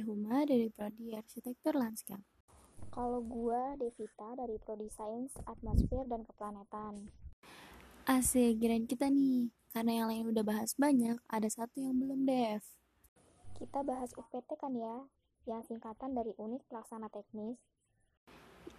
gue Huma dari Prodi Arsitektur Lanskap. Kalau gue Devita dari Prodi Sains Atmosfer dan Keplanetan. Asik, kirain kita nih. Karena yang lain udah bahas banyak, ada satu yang belum, Dev. Kita bahas UPT kan ya, yang singkatan dari Unit Pelaksana Teknis.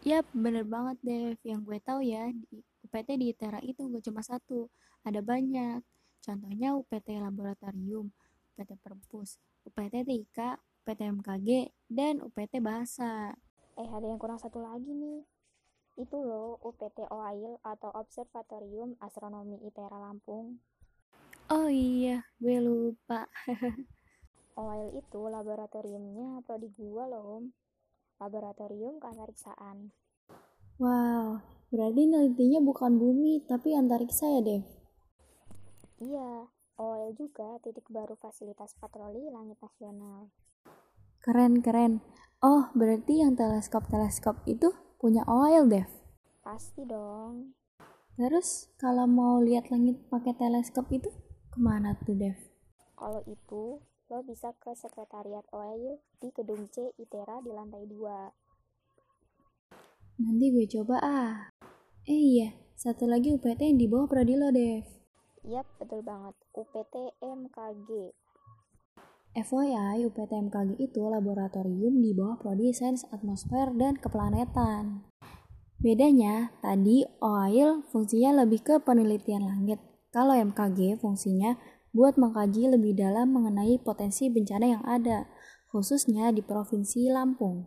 Yap, bener banget, Dev. Yang gue tahu ya, di UPT di ITERA itu gak cuma satu, ada banyak. Contohnya UPT Laboratorium, UPT Perpus, UPT TIK, UPT MKG, dan UPT Bahasa. Eh, ada yang kurang satu lagi nih. Itu loh UPT OAIL atau Observatorium Astronomi ITERA Lampung. Oh iya, gue lupa. OAIL itu laboratoriumnya prodi gua loh, Om. Laboratorium keantariksaan. Wow, berarti nelitinya bukan bumi, tapi antariksa ya, Dev? Iya, OAIL juga titik baru fasilitas patroli langit nasional. Keren, keren. Oh, berarti yang teleskop-teleskop itu punya OAIL, Dev? Pasti dong. Terus, kalau mau lihat langit pakai teleskop itu, ke mana tuh, Dev? Kalau itu, lo bisa ke sekretariat OAIL di gedung C ITERA di lantai 2. Nanti gue coba ah. Eh iya, satu lagi UPT yang di bawah prodi lo, Dev. Yap, betul banget. UPT MKG. FYI, UPT MKG itu laboratorium di bawah prodi Sains Atmosfer dan Keplanetan. Bedanya, tadi OAIL fungsinya lebih ke penelitian langit. Kalau MKG fungsinya buat mengkaji lebih dalam mengenai potensi bencana yang ada, khususnya di Provinsi Lampung.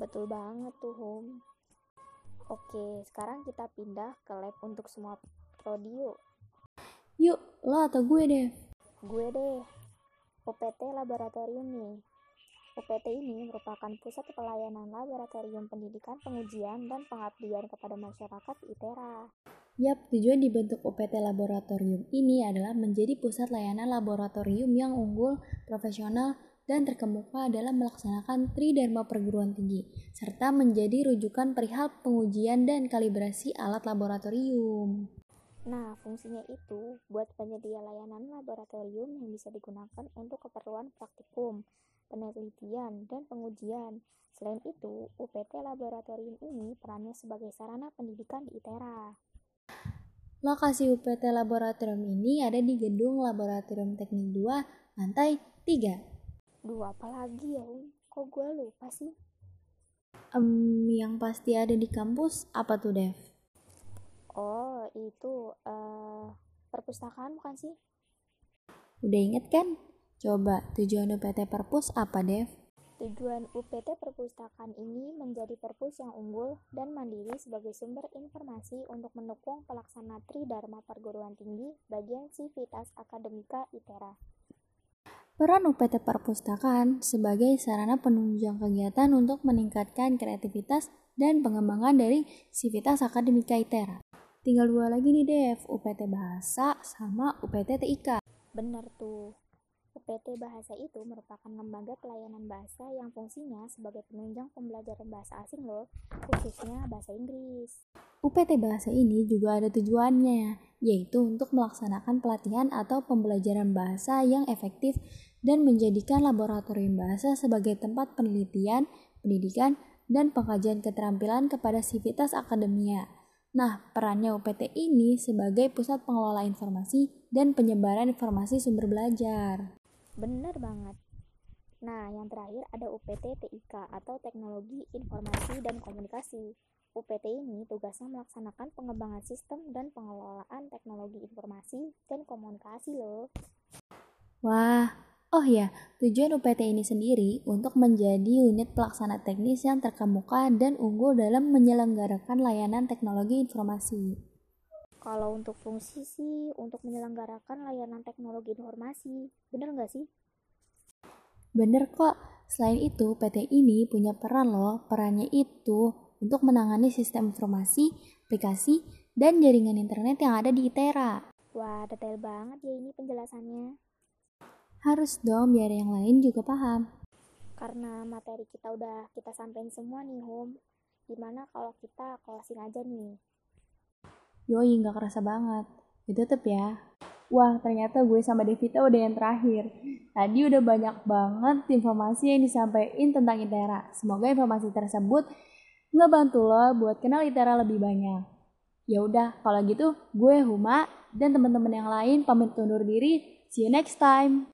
Betul banget tuh, Hum. Oke, sekarang kita pindah ke lab untuk semua prodi yuk. Lo atau gue deh? Gue deh. UPT Laboratorium nih. UPT ini merupakan pusat pelayanan laboratorium pendidikan, pengujian, dan pengabdian kepada masyarakat ITERA. Yap, tujuan dibentuk UPT Laboratorium ini adalah menjadi pusat layanan laboratorium yang unggul, profesional, dan terkemuka dalam melaksanakan Tridharma perguruan tinggi, serta menjadi rujukan perihal pengujian dan kalibrasi alat laboratorium. Nah, fungsinya itu buat penyedia layanan laboratorium yang bisa digunakan untuk keperluan praktikum, penelitian, dan pengujian. Selain itu, UPT Laboratorium ini perannya sebagai sarana pendidikan di ITERA. Lokasi UPT Laboratorium ini ada di Gedung Laboratorium Teknik 2, lantai 3. Dua apa lagi ya? Kok gue lupa sih? Um, yang pasti ada di kampus, apa tuh, Dev? Oh, itu uh, perpustakaan bukan sih? Udah inget kan? Coba, tujuan UPT Perpus apa, Dev? Tujuan UPT Perpustakaan ini menjadi perpus yang unggul dan mandiri sebagai sumber informasi untuk mendukung pelaksana Tridharma Perguruan Tinggi bagian Sivitas Akademika ITERA. Peran UPT Perpustakaan sebagai sarana penunjang kegiatan untuk meningkatkan kreativitas dan pengembangan dari Sivitas Akademika ITERA. Tinggal dua lagi nih Dev, UPT Bahasa sama UPT TIK. Bener tuh. UPT Bahasa itu merupakan lembaga pelayanan bahasa yang fungsinya sebagai penunjang pembelajaran bahasa asing loh, khususnya bahasa Inggris. UPT Bahasa ini juga ada tujuannya, yaitu untuk melaksanakan pelatihan atau pembelajaran bahasa yang efektif dan menjadikan laboratorium bahasa sebagai tempat penelitian, pendidikan, dan pengkajian keterampilan kepada sivitas akademia. Nah, perannya UPT ini sebagai pusat pengelola informasi dan penyebaran informasi sumber belajar. Bener banget. Nah, yang terakhir ada UPT TIK atau Teknologi Informasi dan Komunikasi. UPT ini tugasnya melaksanakan pengembangan sistem dan pengelolaan teknologi informasi dan komunikasi loh. Wah, oh ya, tujuan UPT ini sendiri untuk menjadi unit pelaksana teknis yang terkemuka dan unggul dalam menyelenggarakan layanan teknologi informasi. Kalau untuk fungsi sih, untuk menyelenggarakan layanan teknologi informasi, bener nggak sih? Bener kok, selain itu PT ini punya peran loh, perannya itu untuk menangani sistem informasi, aplikasi, dan jaringan internet yang ada di ITERA. Wah, detail banget ya ini penjelasannya. Harus dong biar yang lain juga paham. Karena materi kita udah kita sampein semua nih, Home. Gimana kalau kita closing aja nih? Yoi, nggak kerasa banget. Ditutup ya. Wah, ternyata gue sama Devita udah yang terakhir. Tadi udah banyak banget informasi yang disampaikan tentang ITERA. Semoga informasi tersebut ngebantu lo buat kenal ITERA lebih banyak. Ya udah, kalau gitu gue Huma dan teman-teman yang lain pamit undur diri. See you next time.